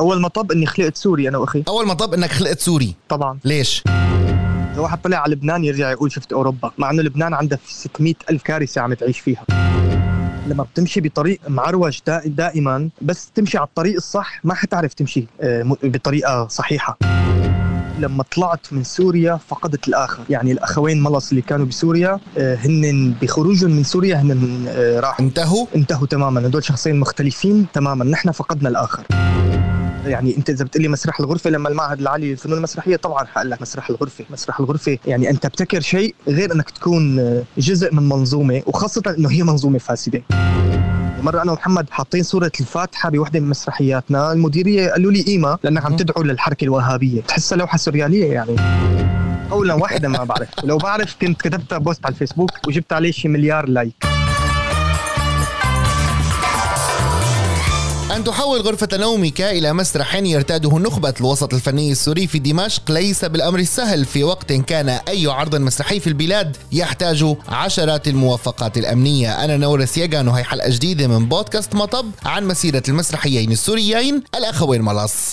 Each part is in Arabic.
أول مطب إني خلقت سوري أنا وأخي. أول مطب إنك خلقت سوري. طبعا. ليش؟ اذا واحد طلع على لبنان يرجع يقول شفت أوروبا مع إنه لبنان عندها 600 ألف كارثة عم تعيش فيها. لما بتمشي بطريق معووج دا دائما بس تمشي على الطريق الصح ما حتعرف تمشي آه، بطريقة صحيحة. لما طلعت من سوريا فقدت الآخر. يعني الأخوين ملص اللي كانوا بسوريا آه، هن بخروجهم من سوريا هن آه، راحوا. انتهوا؟ انتهوا تماما. هدول شخصين مختلفين تماما. نحن فقدنا الآخر. يعني انت اذا بتقلي مسرح الغرفة لما المعهد العالي للفنون المسرحية طبعا حقول لك مسرح الغرفة. مسرح الغرفة يعني أنت بتبتكر شيء غير إنك تكون جزء من منظومة وخاصة إنه هي منظومة فاسدة. مرة أنا ومحمد حاطين صورة الفاتحة بوحدة من مسرحياتنا. المديرية قالوا لي قيمها لأنك عم. تدعو للحركة الوهابية. تحسها لوحة سوريالية يعني. قولا واحدا ما بعرف. لو بعرف كنت كتبتها post على الفيسبوك وجبت عليه شي مليار like. أن تحول غرفة نومك إلى مسرح يرتاده نخبة الوسط الفني السوري في دمشق ليس بالأمر السهل في وقت كان. أي عرض مسرحي في البلاد يحتاج عشرات الموافقات الأمنية. أنا نور سياغان وهي حلقة جديدة من بودكاست مطب عن مسيرة المسرحيين السوريين الأخوين ملص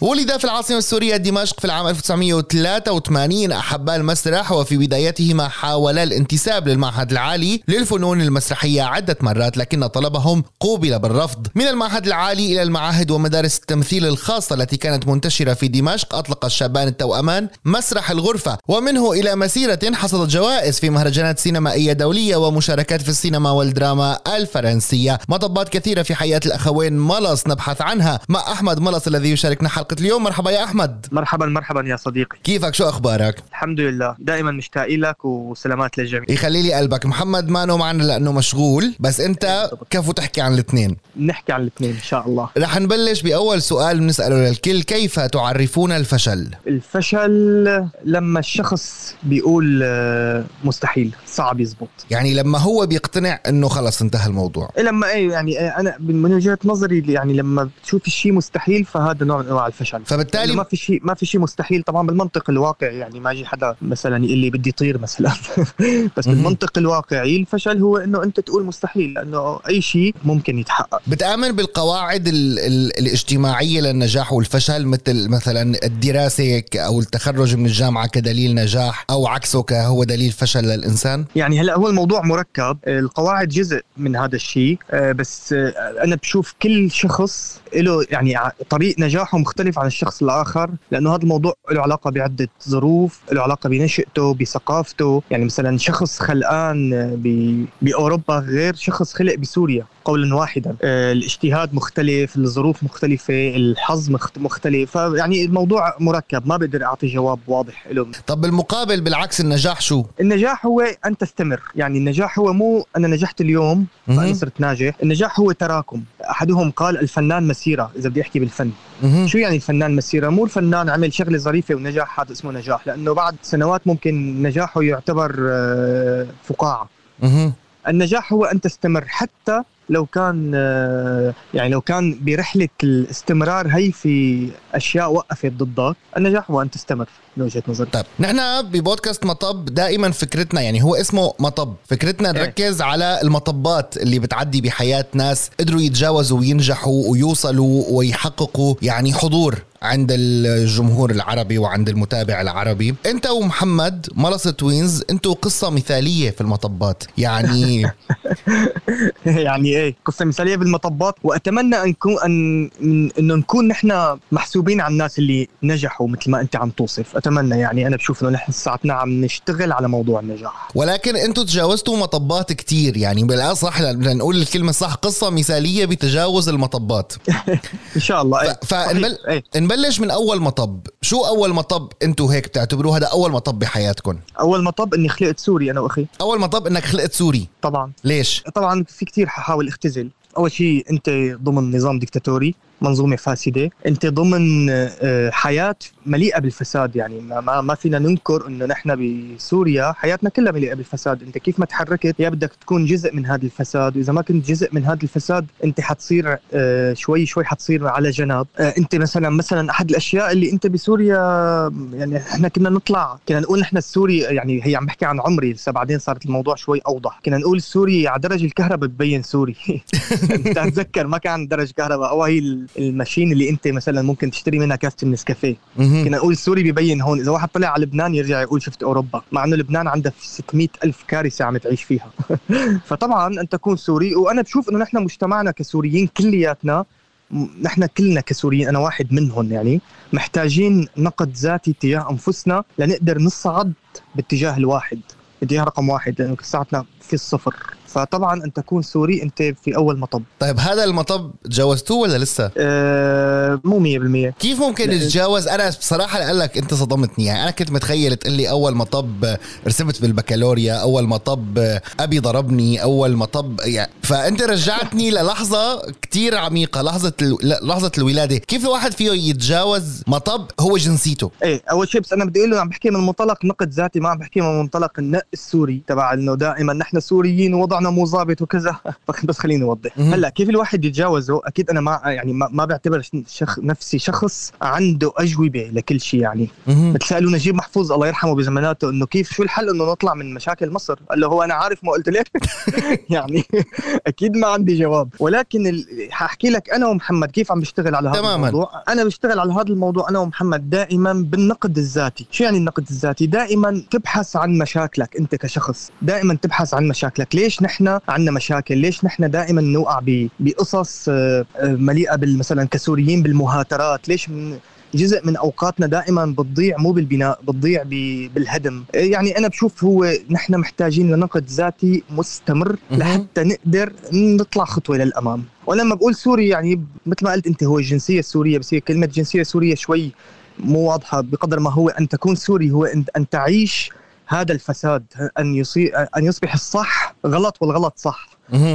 ولد في العاصمة السورية دمشق في العام 1983 أحبا المسرح وفي بدايتهما حاولا الانتساب للمعهد العالي للفنون المسرحية عدة مرات لكن طلبهم قوبل بالرفض. من المعهد العالي إلى المعاهد ومدارس التمثيل الخاصة التي كانت منتشرة في دمشق أطلق الشابان التوأمان مسرح الغرفة ومنه إلى مسيرة حصدت جوائز في مهرجانات سينمائية دولية ومشاركات في السينما والدراما الفرنسية. مطبات كثيرة في حياة الأخوين ملص نبحث عنها مع أحمد ملص الذي يشاركنا حلقة اليوم مرحبا يا أحمد. مرحبا مرحبا يا صديقي. كيفك؟ شو أخبارك؟ الحمد لله. دائما مشتاق لك وسلامات للجميع. يخلي لي قلبك. محمد مانو معنا لأنه مشغول بس أنت كفو تحكي عن الاثنين. نحكي عن الاثنين إن شاء الله. رح نبلش بأول سؤال بنسأله للكل. كيف تعرفون الفشل؟ الفشل لما الشخص بيقول آه، مستحيل صعب يزبط. يعني لما هو بيقتنع إنه خلص انتهى الموضوع. لما إيه يعني إيه أنا من وجهة نظري يعني لما بتشوف الشيء مستحيل فهذا نوع من أنواع الفشل فبالتالي يعني ما في شيء ما في شيء مستحيل. طبعا بالمنطق الواقعي يعني ما يجي حدا مثلا يقول لي بدي طير مثلا. بس. بالمنطق الواقعي الفشل هو إنه أنت تقول مستحيل لأنه أي شيء ممكن يتحقق. بتآمن بالقواعد ال ال الاجتماعية للنجاح والفشل مثل مثلا الدراسة ك- أو التخرج من الجامعة كدليل نجاح أو عكسه كهو دليل فشل للإنسان؟ يعني هلأ هو الموضوع مركب. القواعد جزء من هذا الشيء. آه، بس آه، أنا بشوف كل شخص له يعني طريق نجاحه مختلف عن الشخص الآخر لأنه هذا الموضوع له علاقة بعدة ظروف له علاقة بنشأته بثقافته. يعني مثلا شخص خلقان بأوروبا غير شخص خلق بسوريا. قولا واحدا. آه، الاجتهاد مختلف الظروف مختلفة الحظ مخت- مختلف. يعني الموضوع مركب ما بقدر أعطي جواب واضح له طب بالمقابل بالعكس النجاح شو؟ النجاح هو أن تستمر. يعني النجاح هو مو أنا نجحت اليوم مهم. صرت ناجح. النجاح هو تراكم. أحدهم قال الفنان مسيرة إذا بدي أحكي بالفن. شو يعني الفنان مسيرة؟ مو الفنان عمل شغلة ظريفة ونجح هذا اسمه نجاح. لأنه بعد سنوات ممكن نجاحه يعتبر آه، فقاعة. مهم. النجاح هو أن تستمر حتى لو كان آه، يعني لو كان برحلة الاستمرار هي في أشياء وقفت ضدك النجاح هو أن تستمر من وجهة نظري. طيب نحن ببودكاست مطب دائما فكرتنا يعني هو اسمه مطب. فكرتنا إيه. نركز على المطبات اللي بتعدي بحياة ناس قدروا يتجاوزوا وينجحوا ويوصلوا ويحققوا يعني حضور عند الجمهور العربي وعند المتابع العربي. انت ومحمد ملص توينز أنتوا قصة مثالية في المطبات. يعني يعني إيه؟ قصة مثالية بالمطبات. وأتمنى أن نكون ان انه نكون نحن محسوبين على الناس اللي نجحوا مثل ما انت عم توصف. أتمنى يعني أنا بشوف إنه نحن ساعتنا عم نشتغل على موضوع النجاح. ولكن أنتوا تجاوزتوا مطبات كتير يعني بالاصح بدنا نقول الكلمة صح قصة مثالية بتجاوز المطبات. إن شاء الله. إيه ف- فنبل... صحيح، إيه. نبلش من أول مطب. شو أول مطب أنتوا هيك بتعتبروه؟ هذا أول مطب بحياتكم. أول مطب إني خلقت سوري أنا وأخي. أول مطب إنك خلقت سوري. طبعا. ليش؟ طبعا في كتير ححاول اختزل. أول شيء أنت ضمن نظام ديكتاتوري. منظومة فاسدة. انت ضمن آه، حياة مليئة بالفساد يعني. ما, ما, فينا ننكر انه نحن بسوريا حياتنا كلها مليئة بالفساد. انت كيف ما تحركت يا بدك تكون جزء من هذا الفساد. وإذا ما كنت جزء من هذا الفساد انت حتصير آه، شوي شوي حتصير على جنب. آه، انت مثلا مثلا أحد الأشياء اللي انت بسوريا يعني إحنا كنا نطلع كنا نقول نحن السوري يعني هي عم بحكي عن عمري لسه بعدين صارت الموضوع شوي أوضح. كنا نقول السوري على درج الكهرباء ببين سوري. تتذكر ما كان درج كهرباء أو هي ال machine اللي انت مثلا ممكن تشتري منها كاسه النسكافيه كنا نقول سوري ببين هون إذا واحد طلع على لبنان يرجع يقول شفت أوروبا مع إنه لبنان عندها 600 ألف كارثة عم تعيش فيها. فطبعا ان تكون سوري وأنا بشوف إنه نحن مجتمعنا كسوريين كلياتنا نحن كلنا كسوريين أنا واحد منهم يعني محتاجين نقد ذاتي تجاه أنفسنا لنقدر نصعد باتجاه الواحد اتجاه رقم واحد لأنه ساعتنا في الصفر فطبعا أن تكون سوري أنت في أول مطب. طيب هذا المطب تجاوزتوه ولا لسه؟ أه مو 100% كيف ممكن تتجاوز أنا بصراحة أقول لك أنت صدمتني. يعني أنا كنت متخيل تقول لي أول مطب رسبت بالبكالوريا أول مطب أبي ضربني أول مطب يعني. فأنت رجعتني للحظة كتير عميقة لحظة ال... لحظة الولادة. كيف الواحد فيه يتجاوز مطب هو جنسيته؟ إيه أول شيء بس أنا بدي أقول له عم بحكي من منطلق نقد ذاتي ما عم بحكي من منطلق النق السوري تبع إنه دائما نحن سوريين ووضعنا مو ظابط وكذا. بس خليني أوضح. هلأ كيف الواحد يتجاوزه؟ أكيد أنا ما يعني ما, ما بعتبر شخ نفسي شخص عنده أجوبة لكل شيء يعني. بتسالوا نجيب محفوظ الله يرحمه بزماناته إنه كيف شو الحل إنه نطلع من مشاكل مصر؟ قال له هو أنا عارف ما قلت لك يعني أكيد ما عندي جواب. ولكن ال... حأحكي لك أنا ومحمد كيف عم بشتغل على هذا تماما. الموضوع؟ أنا بشتغل على هذا الموضوع أنا ومحمد دائما بالنقد الذاتي. شو يعني النقد الذاتي؟ دائما تبحث عن مشاكلك أنت كشخص. دائما تبحث عن مشاكلك؟ ليش نحن عندنا مشاكل؟ ليش نحن دائما نوقع بقصص آه، آه، مليئة مثلا كسوريين بالمهاترات؟ ليش من جزء من أوقاتنا دائما بتضيع مو بالبناء بتضيع بالهدم؟ يعني أنا بشوف هو نحن محتاجين لنقد ذاتي مستمر لحتى نقدر نطلع خطوة للامام ولما بقول سوري يعني مثل ما قلت أنت هو الجنسية السورية بس هي كلمة جنسيه سوريه شوي مو واضحة بقدر ما هو أن تكون سوري هو أن تعيش هذا الفساد أن يصير أن يصبح الصح غلط والغلط صح.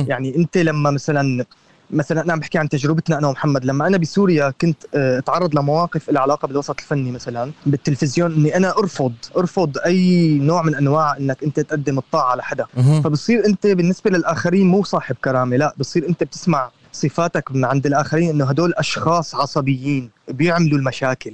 يعني أنت لما مثلا مثلا أنا عم بحكي عن تجربتنا أنا ومحمد لما أنا بسوريا كنت آه، أتعرض لمواقف لها علاقة بالوسط الفني مثلا بالتلفزيون إني أنا أرفض أرفض أي نوع من أنواع إنك أنت تقدم الطاعة لحدا فبصير أنت بالنسبة للآخرين مو صاحب كرامة لا بصير أنت بتسمع صفاتك من عند الآخرين إنه هدول أشخاص عصبيين بيعملوا المشاكل.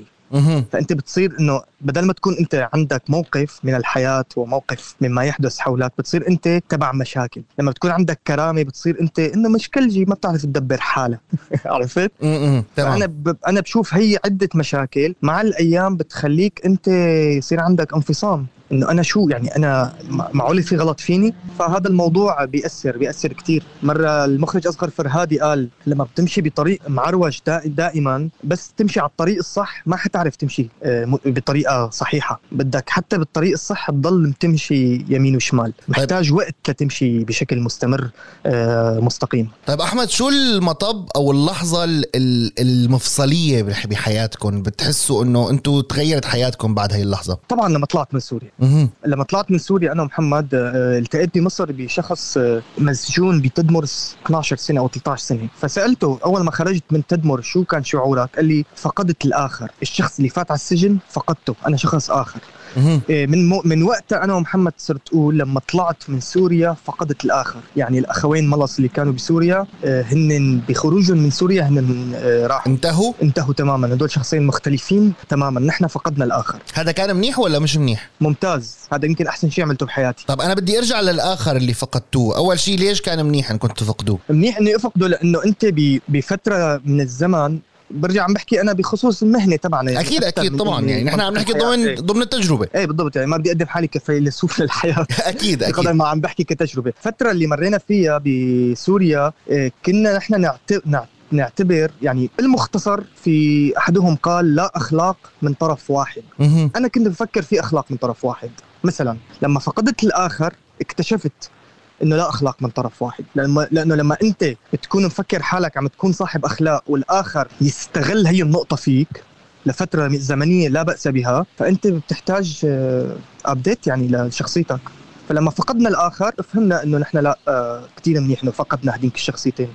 فأنت بتصير إنه بدل ما تكون أنت عندك موقف من الحياة وموقف مما يحدث حولك بتصير أنت تبع مشاكل. لما بتكون عندك كرامة بتصير أنت إنه مش كلجي ما بتعرف تدبر حالك. عرفت؟ أنا ب... أنا بشوف هي عدة مشاكل. مع الأيام بتخليك أنت يصير عندك انفصام. إنه أنا شو يعني أنا معقول في غلط فيني؟ فهذا الموضوع بيأثر بيأثر كثير مرة المخرج أصغر فرهادي قال لما بتمشي بطريق معروج دائما بس تمشي على الطريق الصح ما حتعرف تمشي آه، بطريقة صحيحة. بدك حتى بالطريق الصح تضل تمشي يمين وشمال. طيب. محتاج وقت لتمشي بشكل مستمر آه، مستقيم. طيب أحمد شو المطب أو اللحظة المفصلية بحياتكم؟ بتحسوا إنه أنتم تغيرت حياتكم بعد هي اللحظة؟ طبعا لما طلعت من سوريا. لما طلعت من سوريا أنا ومحمد آه، التقيت بمصر بشخص آه، مسجون بتدمرس 12 سنة أو 13 سنة. فسألته أول ما خرجت من تدمر شو كان شعورك؟ قال لي فقدت الآخر. الشخص اللي فات على السجن فقدته. أنا شخص آخر. من مو من وقتها أنا ومحمد صرت أقول لما طلعت من سوريا فقدت الآخر. يعني الأخوين ملص اللي كانوا بسوريا آه، هن بخروجهم من سوريا هن راحوا. انتهوا؟ انتهوا تماما. هدول شخصين مختلفين تماما. نحن فقدنا الآخر. هذا كان منيح ولا مش منيح؟ ممتاز. هذا يمكن أحسن شيء عملته بحياتي. طب أنا بدي أرجع للآخر اللي فقدتوه. أول شيء ليش كان منيح إن كنتوا تفقدوه منيح إني أفقده لأنه أنت بفترة من الزمن برجع عم بحكي أنا بخصوص المهنة تبعنا يعني أكيد أكيد طبعا يعني نحن عم نحكي ضمن ضمن التجربة. إيه بالضبط يعني ما بدي أقدم حالي كفيلسوف للحياة. أكيد أكيد. ما عم بحكي كتجربة. الفترة اللي مرينا فيها بسوريا إيه، كنا نحن نعتبر يعني المختصر في أحدهم قال لا أخلاق من طرف واحد. أنا كنت بفكر في أخلاق من طرف واحد. مثلا لما فقدت الآخر اكتشفت إنه لا أخلاق من طرف واحد. لأنه لما أنت بتكون مفكر حالك عم تكون صاحب أخلاق والآخر يستغل هي النقطة فيك لفترة زمنية لا بأس بها فأنت بتحتاج ابديت آه، يعني لشخصيتك. فلما فقدنا الآخر فهمنا إنه نحن لا آه كثير منيح إنه فقدنا هذيك الشخصيتين.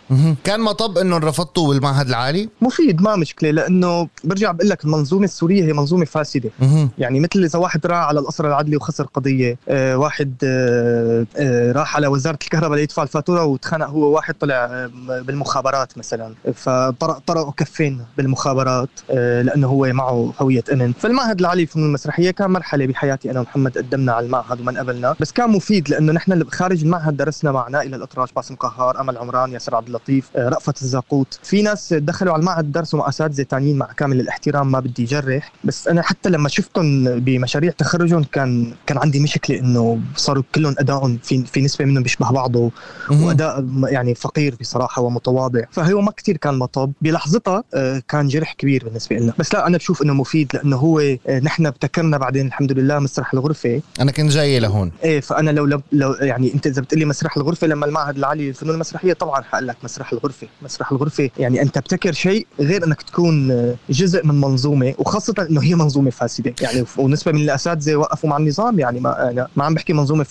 كان مطب إنه رفضتوا بالمعهد العالي؟ مفيد ما مشكلة لأنه برجع بقول لك المنظومة السورية هي منظومة فاسدة. يعني مثل إذا واحد راح على القصر العدلي وخسر قضية آه واحد آه آه راح على وزارة الكهرباء ليدفع الفاتورة وتخانق هو واحد طلع بالمخابرات مثلا. فطرق طرقوا كفين بالمخابرات لأنه هو معه هوية أمن. فالمعهد العالي للفنون المسرحيه كان مرحلة بحياتي أنا ومحمد قدمنا على المعهد وما قبلنا. بس كان كان مفيد لأنه نحن خارج المعهد درسنا مع نائل الاطراش باسم قهار أمل عمران ياسر عبد اللطيف آه، رأفت الزاقوت. في ناس دخلوا على المعهد درسوا مع اساتذه ثانيين مع كامل الاحترام ما بدي جرح. بس أنا حتى لما شفتهم بمشاريع تخرجهم كان كان عندي مشكلة إنه صاروا كلهم ادائهم في في نسبة منهم بيشبه بعضه. وأداء يعني فقير بصراحة ومتواضع. فهو ما كثير كان مطب. بلحظتها آه، كان جرح كبير بالنسبة لنا بس لا أنا بشوف إنه مفيد لأنه هو آه، نحن ابتكرنا بعدين الحمد لله مسرح الغرفة. أنا كنت جاي لهون. إيه فأنا لو لو يعني أنت إذا بتقول لي مسرح الغرفة لما المعهد العالي للفنون المسرحية طبعا حقول لك مسرح الغرفة. مسرح الغرفة يعني أنت بتكر شيء غير إنك تكون جزء من منظومة وخاصة إنه هي منظومة فاسدة. يعني ونسبة من الأساتذة وقفوا مع النظام يعني ما أنا ما عم بحكي منظومة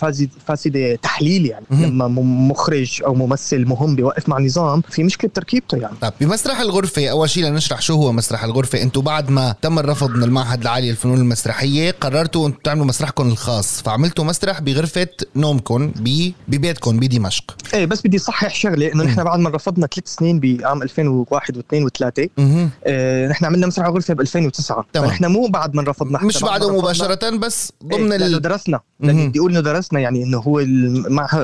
فاسدة تحليل يعني. لما مخرج أو ممثل مهم بيوقف مع نظام في مشكلة بتركيبته يعني. طيب بمسرح الغرفة أول شيء لنشرح شو هو مسرح الغرفة. أنتم بعد ما تم الرفض من المعهد العالي للفنون المسرحية قررتوا أنتم تعملوا مسرحكم الخاص. فعملتوا مسرح بغرفة نومكم ببيتكم بدمشق. إيه بس بدي صحح شغلة إنه نحن بعد ما رفضنا ثلاث سنين بعام 2001 و2 و3 آه نحن عملنا مسرح الغرفه ب 2009 فنحن مو بعد ما رفضنا مش بعده مباشرة بس ضمن إيه ال... درسنا. بدي أقول إنه درسنا يعني إنه هو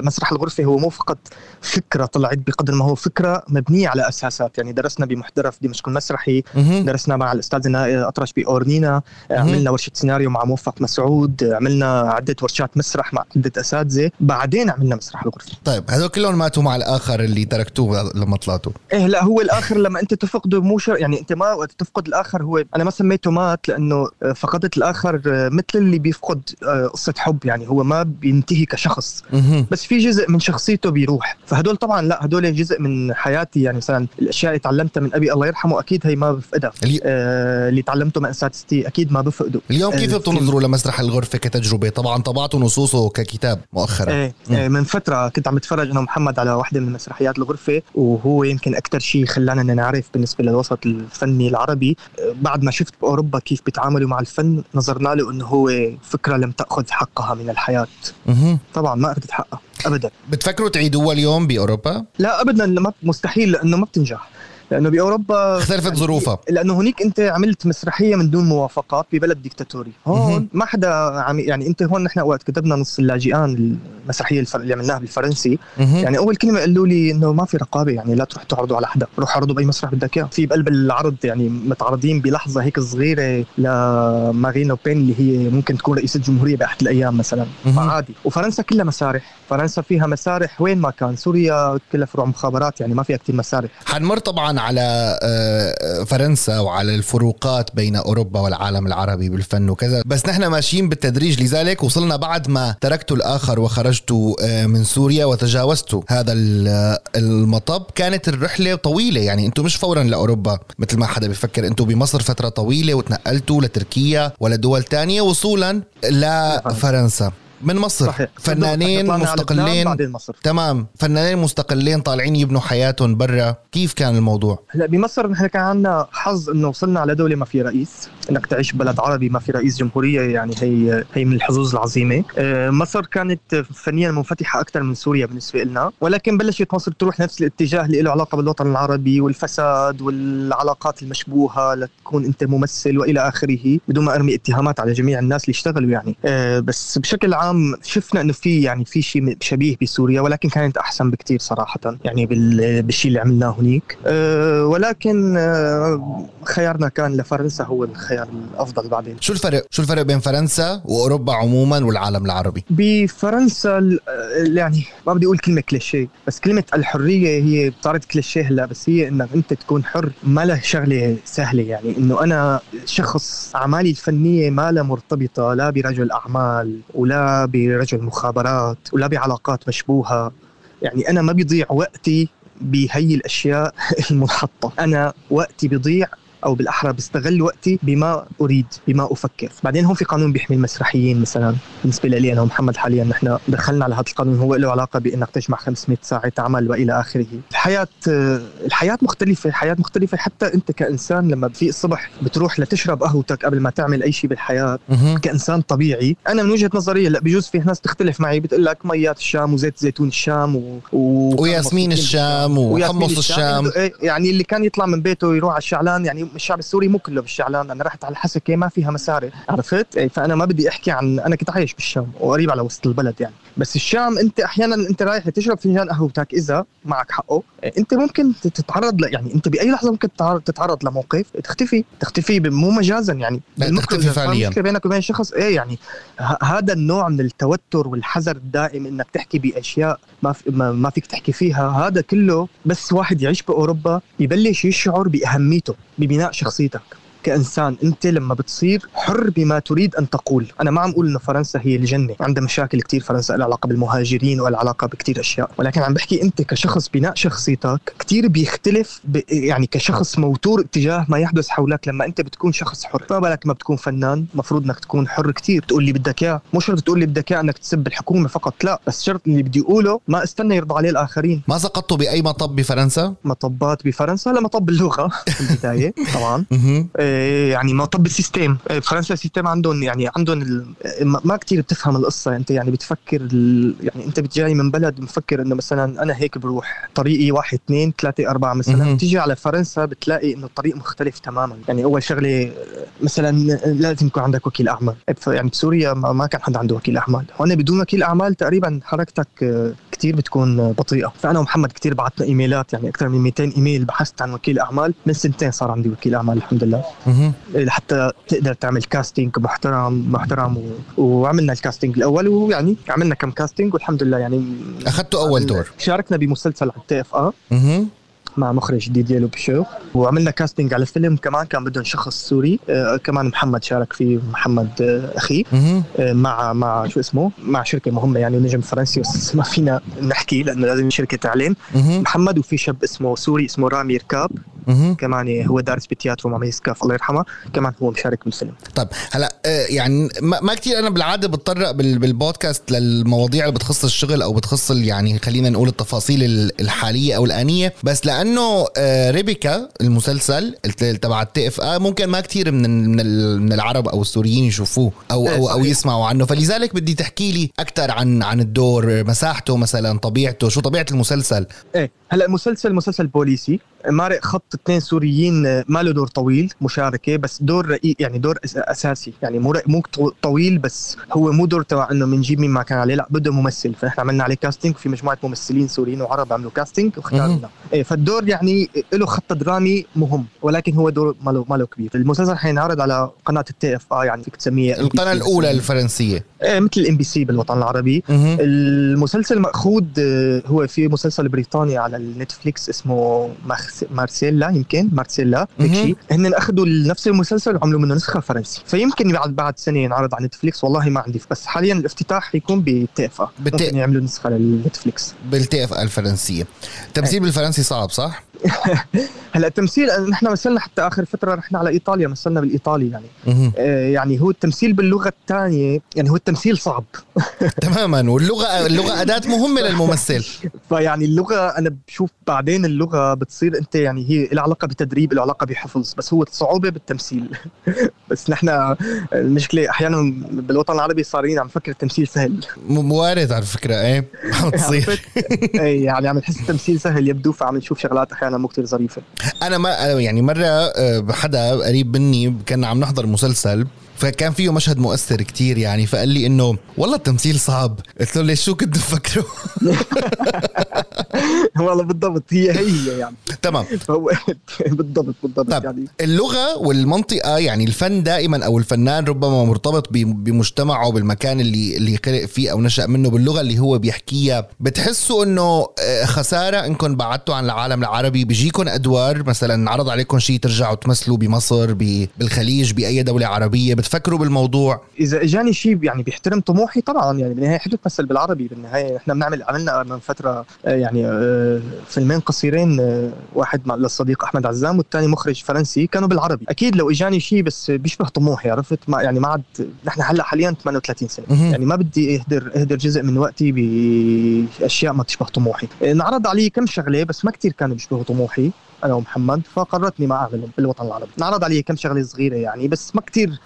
مسرح الغرفة هو مو فقط فكرة طلعت بقدر ما هو فكرة مبنية على أساسات. يعني درسنا بمحترف دمشق المسرحي درسنا مع الأستاذ أطرش بأورنينا عملنا ورشة سيناريو مع موفق مسعود عملنا عدة ورشات مسرح مع عدة أساتذة. بعدين عملنا مسرح الغرفه طيب هذول كلهم ماتوا مع الآخر اللي تركتوه لما طلعتوا. إيه لا هو الآخر لما أنت تفقده مو يعني أنت ما وقت تفقد الآخر هو أنا ما سميته مات لأنه فقدت الآخر مثل اللي بيفقد آه، قصة حب. يعني هو ما بينتهي كشخص. بس في جزء من شخصيته بيروح. فهدول طبعا لا هدول جزء من حياتي. يعني مثلا الأشياء اللي تعلمتها من أبي الله يرحمه أكيد هي ما بفقدها. اللي, آه اللي تعلمته من أساتذتي أكيد ما بفقده. اليوم كيف آه بتنظروا لمسرح الغرفة كتجربة؟ طبعا طبعتوا نصوصه ككتاب مؤخرا. إيه, إيه من فترة كنت عم اتفرج أنا ومحمد على واحدة من مسرحيات الغرفة وهو يمكن أكثر شيء خلانا نعرف بالنسبة للوسط الفني العربي. بعد ما شفت بأوروبا كيف بيتعاملوا مع الفن نظرنا له إنه هو فكرة لم تأخذ حقها من الحياة. طبعا ما أخذت حقها ابدا. بتفكروا تعيدوها اليوم بأوروبا؟ لا ابدا مستحيل لأنه ما بتنجح. لأنه باوروبا اختلفت يعني ظروفها. لأنه هنيك أنت عملت مسرحية من دون موافقات ببلد ديكتاتوري. هون ما حدا عم يعني أنت هون نحن وقت كتبنا نص اللاجئان المسرحية اللي عملناها بالفرنسي. يعني أول كلمة قالوا لي إنه ما في رقابة يعني لا تروح تعرضوا على حدا روح عرضوا بأي مسرح بدك إياه. في بقلب العرض يعني متعرضين بلحظة هيك صغيرة لمارينا بين اللي هي ممكن تكون رئيسه الجمهورية بأحد الأيام مثلا. فعادي. وفرنسا كلها مسارح. فرنسا فيها مسارح وين ما كان. سوريا كلها فروع مخابرات يعني ما فيها كثير مسارح. حنمر طبعا على آه، فرنسا وعلى الفروقات بين أوروبا والعالم العربي بالفن وكذا. بس نحن ماشيين بالتدريج لذلك وصلنا بعد ما تركتوا الآخر وخرجتوا آه، من سوريا وتجاوزتوا هذا المطب. كانت الرحلة طويلة يعني أنتم مش فورا لأوروبا مثل ما حدا بيفكر. أنتم بمصر فترة طويلة وتنقلتوا لتركيا ولا دول تانية وصولا لفرنسا من مصر. صحيح. فنانين مستقلين. بعدين مصر. تمام. فنانين مستقلين طالعين يبنوا حياتهم برا. كيف كان الموضوع؟ هلا بمصر نحن كان عندنا حظ إنه وصلنا على دولة ما في رئيس. إنك تعيش ببلد عربي ما في رئيس جمهورية يعني هي هي من الحظوظ العظيمة. آه، مصر كانت فنيا منفتحة أكثر من سوريا بالنسبة لنا ولكن بلشت مصر تروح نفس الاتجاه اللي له علاقة بالوطن العربي والفساد والعلاقات المشبوهة لتكون أنت ممثل وإلى آخره بدون ما أرمي اتهامات على جميع الناس اللي اشتغلوا يعني. آه، بس بشكل عام عام شفنا إنه في يعني في شيء شبيه بسوريا ولكن كانت أحسن بكثير صراحة يعني بالشيء اللي عملناه هنيك. أه ولكن أه خيارنا كان لفرنسا هو الخيار الأفضل بعدين. شو الفرق؟ شو الفرق بين فرنسا وأوروبا عموما والعالم العربي؟ بفرنسا يعني ما بدي أقول كلمة كليشيه بس كلمة الحرية هي صارت كليشيه هلا بس هي انك أنت تكون حر ما له شغلة سهلة. يعني إنه أنا شخص أعمالي الفنية ما لها مرتبطة لا برجل أعمال ولا برجل مخابرات ولا بعلاقات مشبوهة. يعني أنا ما بيضيع وقتي بهي الأشياء المنحطه أنا وقتي بيضيع أو بالأحرى بستغل وقتي بما أريد بما أفكر. بعدين هون في قانون بيحمي المسرحيين مثلا. بالنسبة لي أنا ومحمد حاليا نحن دخلنا على هذا القانون هو له علاقة بانك تجمع 500 ساعة عمل وإلى آخره. الحياة الحياة مختلفة الحياة مختلفة. حتى أنت كإنسان لما في الصبح بتروح لتشرب قهوتك قبل ما تعمل أي شيء بالحياة كإنسان طبيعي. أنا من وجهة نظري لا بجوز في ناس تختلف معي بتقول لك ميات الشام وزيت زيتون الشام و... و... وياسمين الشام وحمص الشام, الشام. إيه، يعني اللي كان يطلع من بيته يروح على الشعلان يعني الشعب السوري مو كله بالشعلان أنا رحت على الحسكه ما فيها مسارح عرفت؟ إيه، فأنا ما بدي أحكي عن أنا كنت عايش بالشام وقريب على وسط البلد يعني. بس الشام انت أحيانا انت رايح تشرب فنجان قهوتك إذا معك حقه إيه، انت ممكن تتعرض ل... يعني انت بأي لحظة ممكن تتعرض لموقف تختفي تختفي مو مجازا يعني. تختفي فعليا. بينك وبين شخص إيه يعني هذا النوع من التوتر والحذر الدائم إنك تحكي بأشياء ما, في ما فيك تحكي فيها هذا كله بس واحد يعيش بأوروبا يبلش يشعر بأهميته ببناء شخصيتك. كإنسان أنت لما بتصير حر بما تريد أن تقول. أنا ما عم أقول إنه فرنسا هي الجنة. عندها مشاكل كثير فرنسا لها علاقة بالمهاجرين ولا علاقة بكثير أشياء. ولكن عم بحكي أنت كشخص بناء شخصيتك كثير بيختلف ب... يعني كشخص موتور اتجاه ما يحدث حولك لما أنت بتكون شخص حر. ما بالك ما بتكون فنان مفروض إنك تكون حر كثير تقول لي بدك إياه. مو شرط تقول لي بدك إياه إنك تسب الحكومة فقط لا. بس شرط اللي بدي أقوله ما استنى يرضى عليه الآخرين. ما سقطتوا بأي مطب بفرنسا؟ مطبات بفرنسا لا مطب اللغة في البداية طبعا. إيه، يعني مطب طب ال system آه، فرنسا ال system عندهم يعني عندهم. ما كثير بتفهم القصة. أنت يعني بتفكر. يعني أنت بتجي من بلد مفكر إنه مثلا أنا هيك بروح طريقي واحد اثنين ثلاثة أربعة مثلا. بتيجي على فرنسا بتلاقي إنه الطريق مختلف تماما. يعني أول شغلة مثلا لازم يكون عندك وكيل أعمال. يعني بسوريا ما كان حدا عنده وكيل أعمال. هون بدون وكيل أعمال تقريبا حركتك آه، كثير بتكون بطيئة. فأنا ومحمد كثير بعثنا إيميلات يعني أكثر من 200 إيميل بحثت عن وكيل أعمال. من سنتين صار عندي وكيل أعمال الحمد لله. حتى تقدر تعمل casting محترم محترم و... وعملنا ال casting الأول ويعني عملنا كم casting والحمد لله يعني أخذتوا أول دور. شاركنا بمسلسل على ال TF1 مع مخرج جديد يلو بشو وعملنا casting على فيلم كمان كان بدهم شخص سوري. آه كمان محمد شارك فيه محمد آه أخي. آه مع مع شو اسمه؟ مع شركة مهمة يعني نجم فرنسي بس ما فينا نحكي لأنه لازم شركة اعلان محمد وفي شاب اسمه سوري اسمه رامي ركاب. كمان هو دارس بتياترو مع ميسكاف الله يرحمه. كمان هو مشارك بالفيلم. طيب هلا آه، يعني ما كثير أنا بالعادة بتطرق بالبودكاست للمواضيع اللي بتخص الشغل أو بتخص يعني خلينا نقول التفاصيل الحالية أو الآنية. بس لأنه آه، ريبيكا المسلسل تبع ال TF ممكن ما كثير من من العرب أو السوريين يشوفوه أو أو أو يسمعوا عنه. فلذلك بدي تحكي لي أكثر عن عن الدور مساحته مثلا طبيعته شو طبيعة المسلسل؟ إيه هلا المسلسل مسلسل بوليسي. مارق خط اثنين سوريين ما له دور طويل مشاركة بس دور رقيق يعني دور أساسي. يعني مو مو طويل بس هو مو دور تبع إنه بنجيب مين ما كان عليه لا بده ممثل. فنحن عملنا عليه casting وفي مجموعة ممثلين سوريين وعرب عملوا casting واختارنا. إيه فالدور يعني له خط درامي مهم ولكن هو دور ما له ما له كبير. المسلسل حينعرض على قناة ال TF آه يعني فيك تسميه القناة الأولى الفرنسية. إيه مثل ال MBC بالوطن العربي. المسلسل مأخوذ آه، هو في مسلسل بريطاني على النتفليكس اسمه مارسيلا. يمكن مارسيلا هيك شيء هن أخذوا نفس المسلسل وعملوا منه نسخة فرنسي. فيمكن بعد بعد سنة ينعرض على نتفليكس والله ما عندي بس حاليا الافتتاح حيكون بال TF ممكن يعملوا نسخة للنتفليكس. بال TF الفرنسية. التمثيل بالفرنسي صعب صح؟ هلا التمثيل نحن مثلنا حتى آخر فترة رحنا على إيطاليا مثلنا بالإيطالي يعني. آه يعني هو التمثيل باللغة الثانية يعني هو التمثيل صعب. تماما واللغة اللغة أداة مهمة للممثل. فيعني اللغة أنا بشوف بعدين اللغة بتصير أنت يعني هي لها علاقة بتدريب لها علاقة بحفظ بس هو الصعوبه بالتمثيل. بس نحن المشكلة أحيانا بالوطن العربي صارين عم نفكر التمثيل سهل. وارد على فكرة إيه؟ عم تصير. إيه يعني عم نحس التمثيل سهل يبدو فعم نشوف شغلات أحيانا مو كثير ظريفة. أنا ما يعني مرة آه، حدا قريب مني كان عم نحضر مسلسل فكان فيه مشهد مؤثر كتير يعني فقال لي إنه والله التمثيل صعب. قلت له ليش شو كنت تفكره والله بالضبط هي هي يعني. تمام. بالضبط بالضبط طب يعني. اللغة والمنطقة يعني الفن دائما أو الفنان ربما مرتبط بمجتمعه بالمكان اللي اللي خلق فيه أو نشأ منه باللغة اللي هو بيحكيها. بتحسوا إنه آه، خسارة إنكم بعدتوا عن العالم العربي بيجيكم أدوار مثلا عرض عليكم شيء ترجعوا تمثلوا بمصر بالخليج بأي دولة عربية بتفكروا بالموضوع؟ إذا إجاني شيء يعني بيحترم طموحي طبعا يعني بالنهايه حلو تمثل بالعربي بالنهاية إحنا بنعمل عملنا من فترة آه، يعني آه، فيلمين قصيرين آه، واحد مع للصديق أحمد عزام والثاني مخرج فرنسي كانوا بالعربي. أكيد لو إجاني شيء بس بيشبه طموحي عرفت؟ ما يعني ما عاد نحن هلأ حاليا 38 سنة. يعني ما بدي أهدر أهدر جزء من وقتي بأشياء ما تشبه طموحي. انعرض علي كم شغلة بس ما كثير كانوا بيشبهوا طموحي. أنا ومحمد فقررت ما اعملهم بالوطن العربي. انعرض علي كم شغلة صغيرة يعني بس ما كثير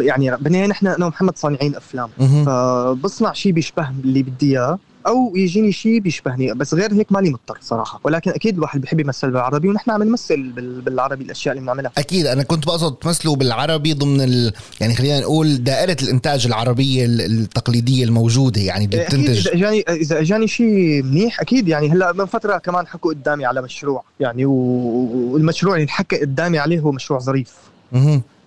يعني بالنهاية نحن أنا ومحمد صانعين أفلام. فبصنع شيء بيشبه اللي بدي إياه. أو يجيني شيء بيشبهني بس غير هيك مالي مضطر صراحة. ولكن أكيد الواحد بيحب يمثل بالعربي ونحن عم نمثل بال- بالعربي الأشياء اللي بنعملها. أكيد أنا كنت بقصد تمثلوا بالعربي ضمن ال... يعني خلينا نقول دائرة الإنتاج العربية ال- التقليدية الموجودة يعني اللي بتنتج. إذا اجاني إذا اجاني شيء منيح أكيد يعني هلأ من فترة كمان حكوا قدامي على مشروع يعني والمشروع اللي انحكى قدامي عليه هو مشروع ظريف.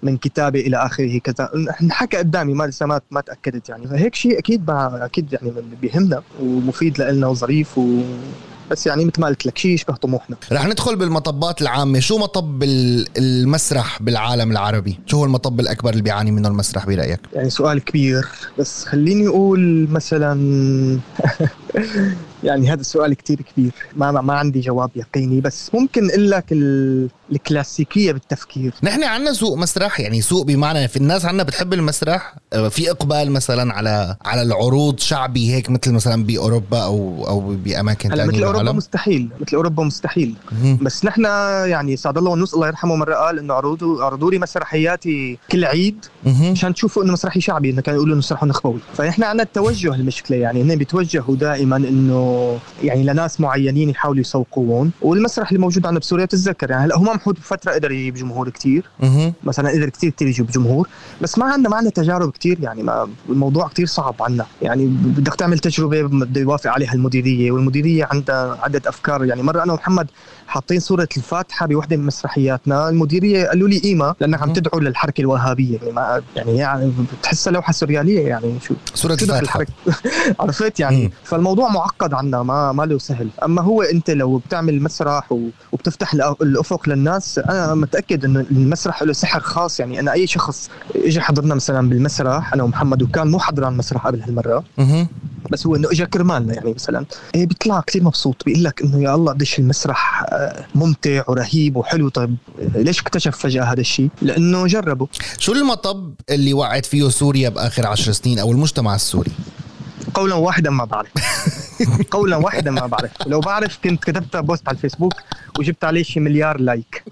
من كتابه إلى آخره كذا. انحكى قدامي ما لسه ما ما تأكدت يعني. فهيك شيء أكيد مع أكيد يعني بيهمنا ومفيد لنا وظريف و بس يعني مثل ما قلت لك شيء يشبه طموحنا. رح ندخل بالمطبات العامة. شو مطب ال- المسرح بالعالم العربي؟ شو هو المطب الأكبر اللي بيعاني منه المسرح برأيك؟ يعني سؤال كبير بس خليني أقول مثلا يعني هذا السؤال كتير كبير. ما ما عندي جواب يقيني بس ممكن أقول لك ال- الكلاسيكية بالتفكير. نحن عنا سوق مسرح يعني سوق بمعنى في الناس عنا بتحب المسرح آه، في إقبال مثلا على على العروض شعبي هيك مثل مثلا بأوروبا أو أو بأماكن هلا ثانية مثل أوروبا مستحيل مثل أوروبا مستحيل. مهم. بس نحن يعني سعد الله ونوس الله يرحمه مرة قال إنه عروضه عرضوا لي مسرحياتي كل عيد. مشان تشوفوا إنه مسرحي شعبي إنه كانوا يقولوا إنه مسرح نخبوي فنحن عندنا التوجه المشكلة يعني هن بيتوجهوا دائما إنه يعني لناس معينين يحاولوا يسوقوهم والمسرح اللي موجود عندنا بسوريا بتتذكر يعني هلا همام حود بفترة قدر يجيب جمهور كتير. مهم. مثلا قدر كتير كتير يجيب جمهور. بس ما عندنا ما عندنا تجارب كتير يعني ما الموضوع كتير صعب عنا. يعني بدك تعمل تجربة بده يوافق عليها المديرية والمديرية عندها عدة أفكار. يعني مرة أنا ومحمد حاطين صورة الفاتحة بوحدة من مسرحياتنا. المديرية قالوا لي قيمه لانك عم. تدعو للحركة الوهابية. يعني ما يعني, يعني بتحسها لوحة سورياليه يعني شو. الفاتحة. للحركة. عرفت يعني؟ مم. فالموضوع معقد عنا ما ما له سهل. أما هو أنت لو بتعمل مسرح وبتفتح الأفق للناس أنا متأكد إنه المسرح له سحر خاص يعني أنا أي شخص اجى حضرنا مثلا بالمسرح أنا ومحمد وكان مو حضران مسرح قبل هالمرة. بس هو إنه اجى كرمالنا يعني مثلا. إيه بيطلع كثير مبسوط بيقول لك إنه يا الله قديش المسرح آه، ممتع ورهيب وحلو. طيب ليش اكتشف فجأة هذا الشيء؟ لأنه جربه. شو المطب اللي وعد فيه سوريا بآخر عشر سنين أو المجتمع السوري؟ قولا واحدا ما بعرف. قولا واحدا ما بعرف. لو بعرف كنت كتبت post على الفيسبوك وجبت عليه شي مليار like.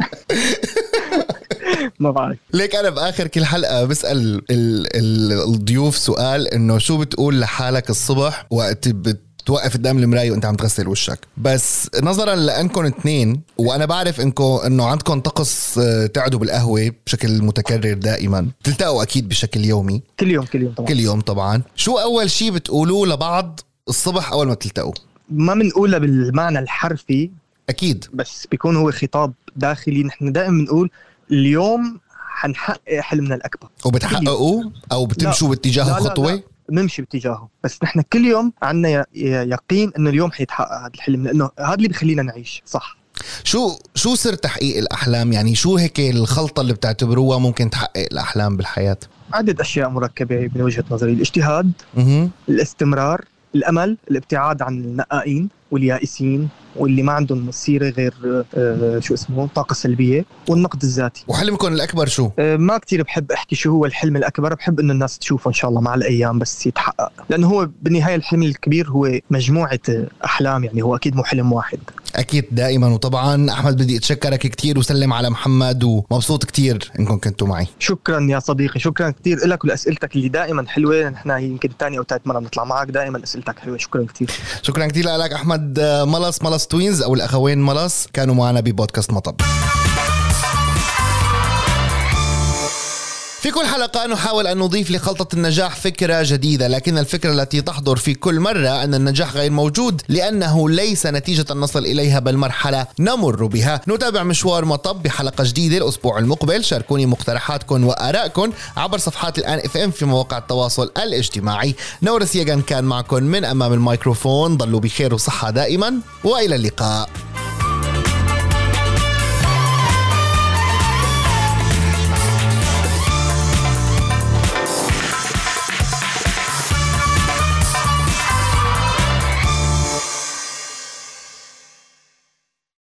ما بعرف. ليك أنا بآخر كل حلقة بسأل ال ال الضيوف سؤال إنه شو بتقول لحالك الصبح وقت بتوقف قدام المراية وأنت عم تغسل وشك. بس نظرا لأنكم اثنين وأنا بعرف انكم إنه عندكم طقس آه، تقعدوا بالقهوة بشكل متكرر دائما. تلتقوا أكيد بشكل يومي. كل يوم كل يوم طبعا. كل يوم طبعا. شو أول شيء بتقولوه لبعض الصبح أول ما تلتقوا ما بنقولها بالمعنى الحرفي أكيد. بس بيكون هو خطاب داخلي. نحن دائما بنقول اليوم حنحقق حلمنا الأكبر. وبتحققوا أو بتمشوا باتجاه لا، لا، خطوة؟ لا. نمشي باتجاهه. بس نحن كل يوم عندنا يقين إنه اليوم حيتحقق هذا الحلم. لأنه هذا اللي بخلينا نعيش. صح. شو شو سر تحقيق الأحلام؟ يعني شو هيك الخلطة اللي بتعتبروها ممكن تحقق الأحلام بالحياة؟ عدة أشياء مركبة من وجهة نظري. الاجتهاد أها الاستمرار الأمل الابتعاد عن النقائين واليائسين واللي ما عندهم سيرة غير آه، شو اسمه طاقة سلبية والنقد الذاتي. وحلمكم الأكبر شو؟ آه، ما كتير بحب أحكي شو هو الحلم الأكبر بحب إنه الناس تشوفه إن شاء الله مع الأيام بس يتحقق. لأنه هو بالنهاية الحلم الكبير هو مجموعة آه، أحلام يعني هو أكيد مو حلم واحد. أكيد دائما. وطبعا أحمد بدي أتشكرك كثير وسلم على محمد ومبسوط كثير إنكم كنتوا معي. شكرا يا صديقي. شكرا كثير لك ولأسئلتك اللي دائما حلوة. نحن يمكن ثاني أو ثالث مرة بنطلع معك. دائما أسئلتك حلوة. شكرا كثير شكرا كثير لك أحمد ملص ملص توينز أو الأخوين ملص كانوا معنا ببودكاست مطب. في كل حلقة نحاول أن نضيف لخلطة النجاح فكرة جديدة لكن الفكرة التي تحضر في كل مرة أن النجاح غير موجود لأنه ليس نتيجة نصل إليها بل مرحلة نمر بها. نتابع مشوار مطب بحلقة جديدة الأسبوع المقبل. شاركوني مقترحاتكم وآرائكم عبر صفحات الآن إف إم في مواقع التواصل الاجتماعي. نورس يجن كان معكم من أمام الميكروفون. ضلوا بخير وصحة دائما وإلى اللقاء.